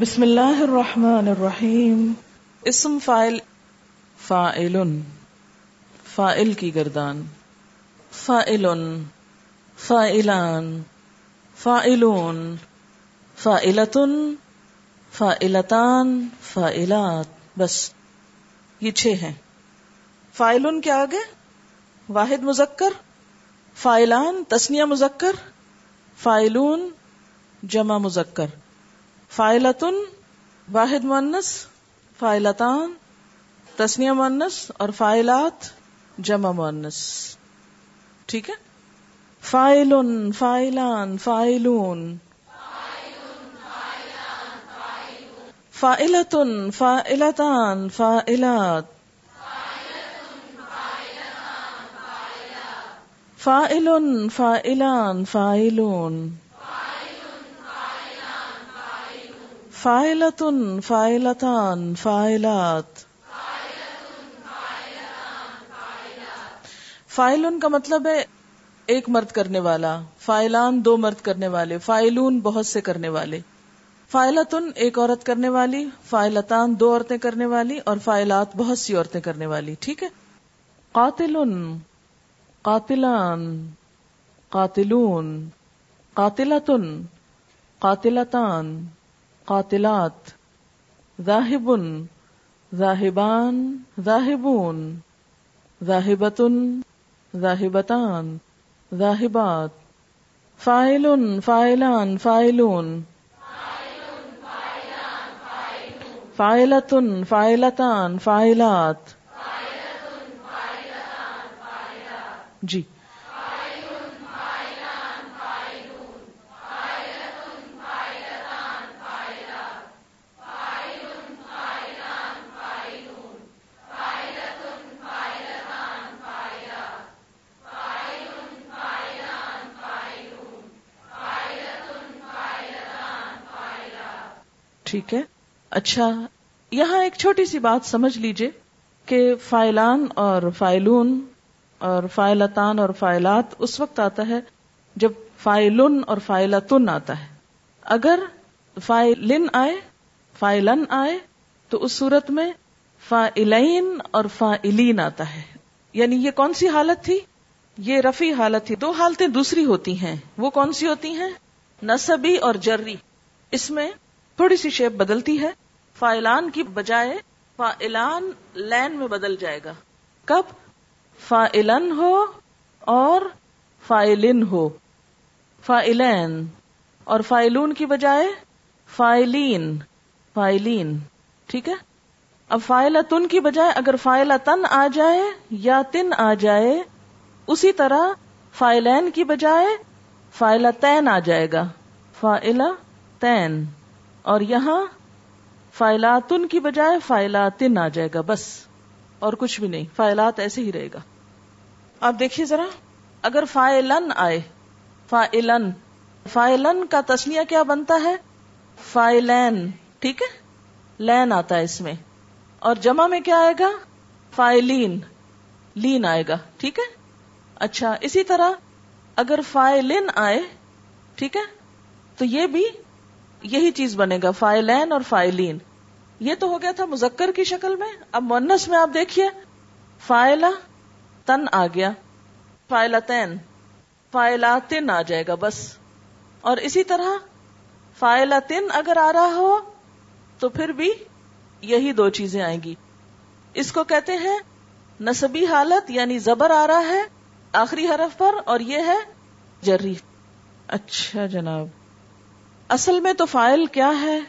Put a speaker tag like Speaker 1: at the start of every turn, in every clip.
Speaker 1: بسم اللہ الرحمن الرحیم۔ اسم فائل فائل فائل کی گردان۔ فائل فائلان فائلون فائلتن فائلتان فائلات بس۔ یہ چھ ہیں۔ فائلن کے آگے واحد مذکر فائلان تسنیا مذکر فائلون جمع مذکر۔ فائلتن، واحد مونس فائلتان تسنیا مونس اور فائلات جمع مونس ٹھیک ہے؟ فائل فائلان، فائلون۔ فائلتن، فائلتان، فائلات۔ فائل فائلان، فائلون۔ فائلتن فائلتان فائلات فائلن کا مطلب ہے ایک مرد کرنے والا، فائلان دو مرد کرنے والے، فائلون بہت سے کرنے والے۔ فائلتن ایک عورت کرنے والی، فائلتان دو عورتیں کرنے والی اور فائلات بہت سی عورتیں کرنے والی، ٹھیک ہے؟ قاتل قاتلان، قاتلون، قاتلتن، قاتلتان۔ قاتلات ذاہب ذاہبان ذاہبون ذاہبت ذاہبتان ذاہبات فائل فائلان فائلون فائلتن فائلتان فائلات جی۔ ٹھیک ہے؟ اچھا یہاں ایک چھوٹی سی بات سمجھ لیجیے کہ فائلان اور فائلون اور فائلتان اور فائلات اس وقت آتا ہے جب فائلن اور فائلتن آتا ہے۔ اگر فائلن آئے فائلن آئے، تو اس صورت میں فائلین اور فائلین آتا ہے۔ یعنی یہ کون سی حالت تھی؟ یہ رفی حالت تھی۔ دو حالتیں دوسری ہوتی ہیں۔ وہ کون سی ہوتی ہیں؟ نصبی اور جری۔ اس میں تھوڑی سی شیپ بدلتی ہے۔ فائلان کی بجائے فائلان لین میں بدل جائے گا۔ کب؟ فائلن ہو اور فائلن ہو۔ فائلین۔ اور فائلون کی بجائے فائلین۔ فائلین۔ ٹھیک ہے؟ اب فائلتن کی بجائے اگر فائلتن آ جائے یا تن آ جائے، اسی طرح فائلین کی بجائے فائلتین آ جائے گا۔ فائلہ تین اور یہاں فائلاتن کی بجائے فائلاتن آ جائے گا، بس۔ اور کچھ بھی نہیں، فائلات ایسے ہی رہے گا۔ آپ دیکھیے ذرا، اگر فائلن آئے، فائلن فائلن کا تسنیا کیا بنتا ہے؟ فائلین، ٹھیک ہے؟ لین آتا ہے اس میں۔ اور جمع میں کیا آئے گا؟ فائلین، لین آئے گا، ٹھیک ہے؟ اچھا اسی طرح اگر فائلن آئے، ٹھیک ہے؟ تو یہ بھی یہی چیز بنے گا، فائلین اور فائلین۔ یہ تو ہو گیا تھا مذکر کی شکل میں۔ اب مونس میں آپ دیکھیے۔ فائلہ تن آ گیا۔ فائلتین۔ فائلاتن آ جائے گا بس۔ اور اسی طرح فائلتن اگر آ رہا ہو تو پھر بھی یہی دو چیزیں آئیں گی۔ اس کو کہتے ہیں نصبی حالت یعنی زبر آ رہا ہے آخری حرف پر اور یہ ہے جری۔ اچھا جناب۔ اصل میں تو فائل کیا ہے؟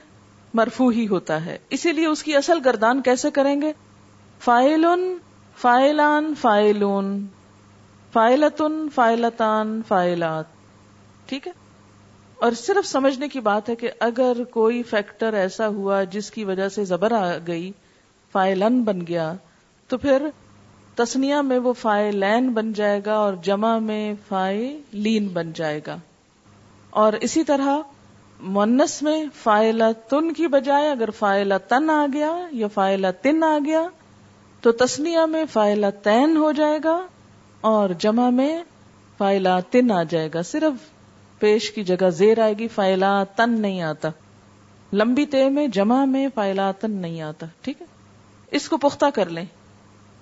Speaker 1: مرفو ہی ہوتا ہے۔ اسی لیے اس کی اصل گردان کیسے کریں گے؟ فائل فائلان فائلون فائلتن فائلتان فائلات ٹھیک ہے؟ اور صرف سمجھنے کی بات ہے کہ اگر کوئی فیکٹر ایسا ہوا جس کی وجہ سے زبر آ گئی فائلن بن گیا، تو پھر تسنیا میں وہ فائلین بن جائے گا اور جمع میں فائلین بن جائے گا۔ اور اسی طرح مونس میں فائلہ تن کی بجائے اگر فائلہ تن آ گیا یا فائلہ تن آ گیا، تو تسنیا میں فائلہ تین ہو جائے گا اور جمع میں فائلہ تن آ جائے گا۔ صرف پیش کی جگہ زیر آئے گی، فائلہ تن نہیں آتا۔ لمبی تے میں جمع میں فائلاتن نہیں آتا، ٹھیک ہے؟ اس کو پختہ کر لیں۔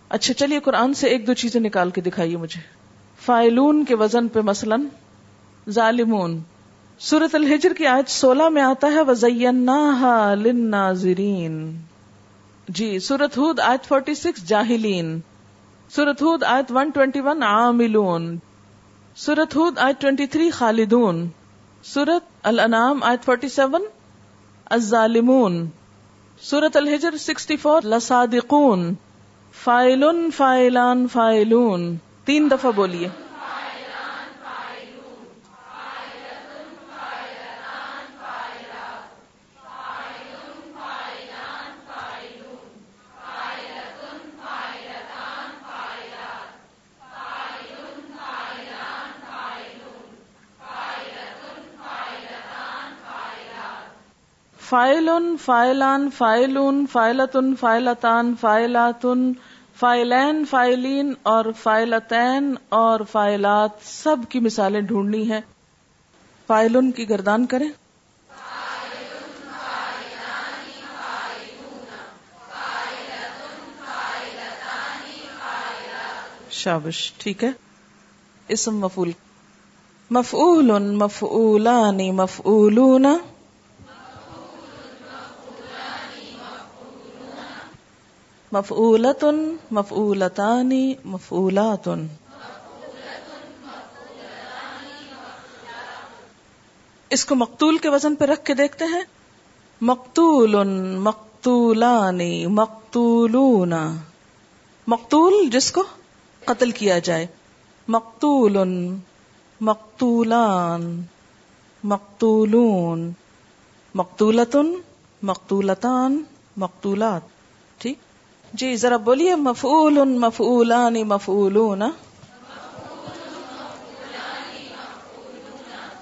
Speaker 1: اچھا چلیے قرآن سے ایک دو چیزیں نکال کے دکھائیے مجھے۔ فائلون کے وزن پہ مثلا ظالمون۔ سورت الحجر کی آیت سولہ میں آتا ہے وزیناہا للناظرین جی سورت ہود آیت فورٹی سکس جاہلین۔ سورت ہود آیت ون ٹوینٹی ون عاملون۔ سورت ہود آیت ٹوینٹی تھری خالدون۔ سورت الانام آیت فورٹی سیون الظالمون۔ سورت الحجر سکسٹی فور لصادقون۔ فائلن فائلان، فائلون۔ تین دفعہ بولیے۔ فائل فائلان، فائلون، فائلتن، فائلتان، فائلاتن، فائلین فائلین اور فائلتین اور فائلات سب کی مثالیں ڈھونڈنی ہیں۔ فائلن کی گردان کریں۔ شابش، ٹھیک ہے۔ اسم مفول مفعول مفعولان مفعولون۔ مفعولت مفعولتانی مفعولات اس کو مقتول کے وزن پہ رکھ کے دیکھتے ہیں مقتول مقتولانی مقتولون مقتول جس کو قتل کیا جائے مقتول مقتولان مقتولون مقتولتن مقتولتان مقتولات ٹھیک جی ذرا بولیے مفعول مفعولان مفعولون.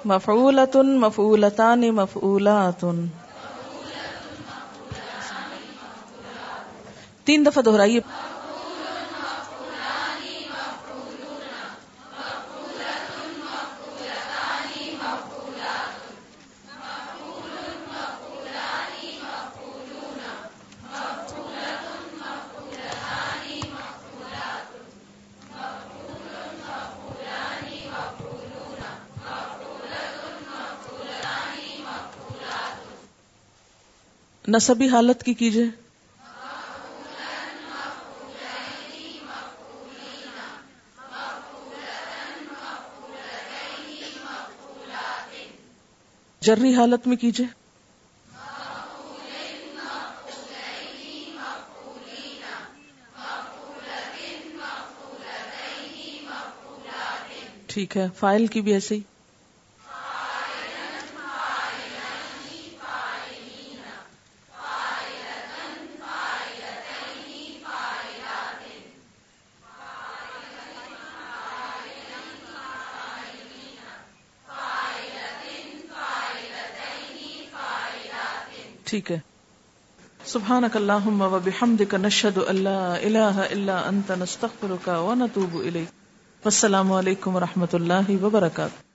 Speaker 1: مفعولت مفعولتان مفعولات تین دفعہ دہرائیے۔ نصبی حالت کی کیجیے جری حالت میں کیجیے ٹھیک ہے، فائل کی بھی ایسے ہی۔ ٹھیک ہے۔ سبحانك اللهم وبحمدك نشهد ان لا اله الا انت نستغفرك ونتوب اليك والسلام علیکم ورحمۃ اللہ وبرکاتہ۔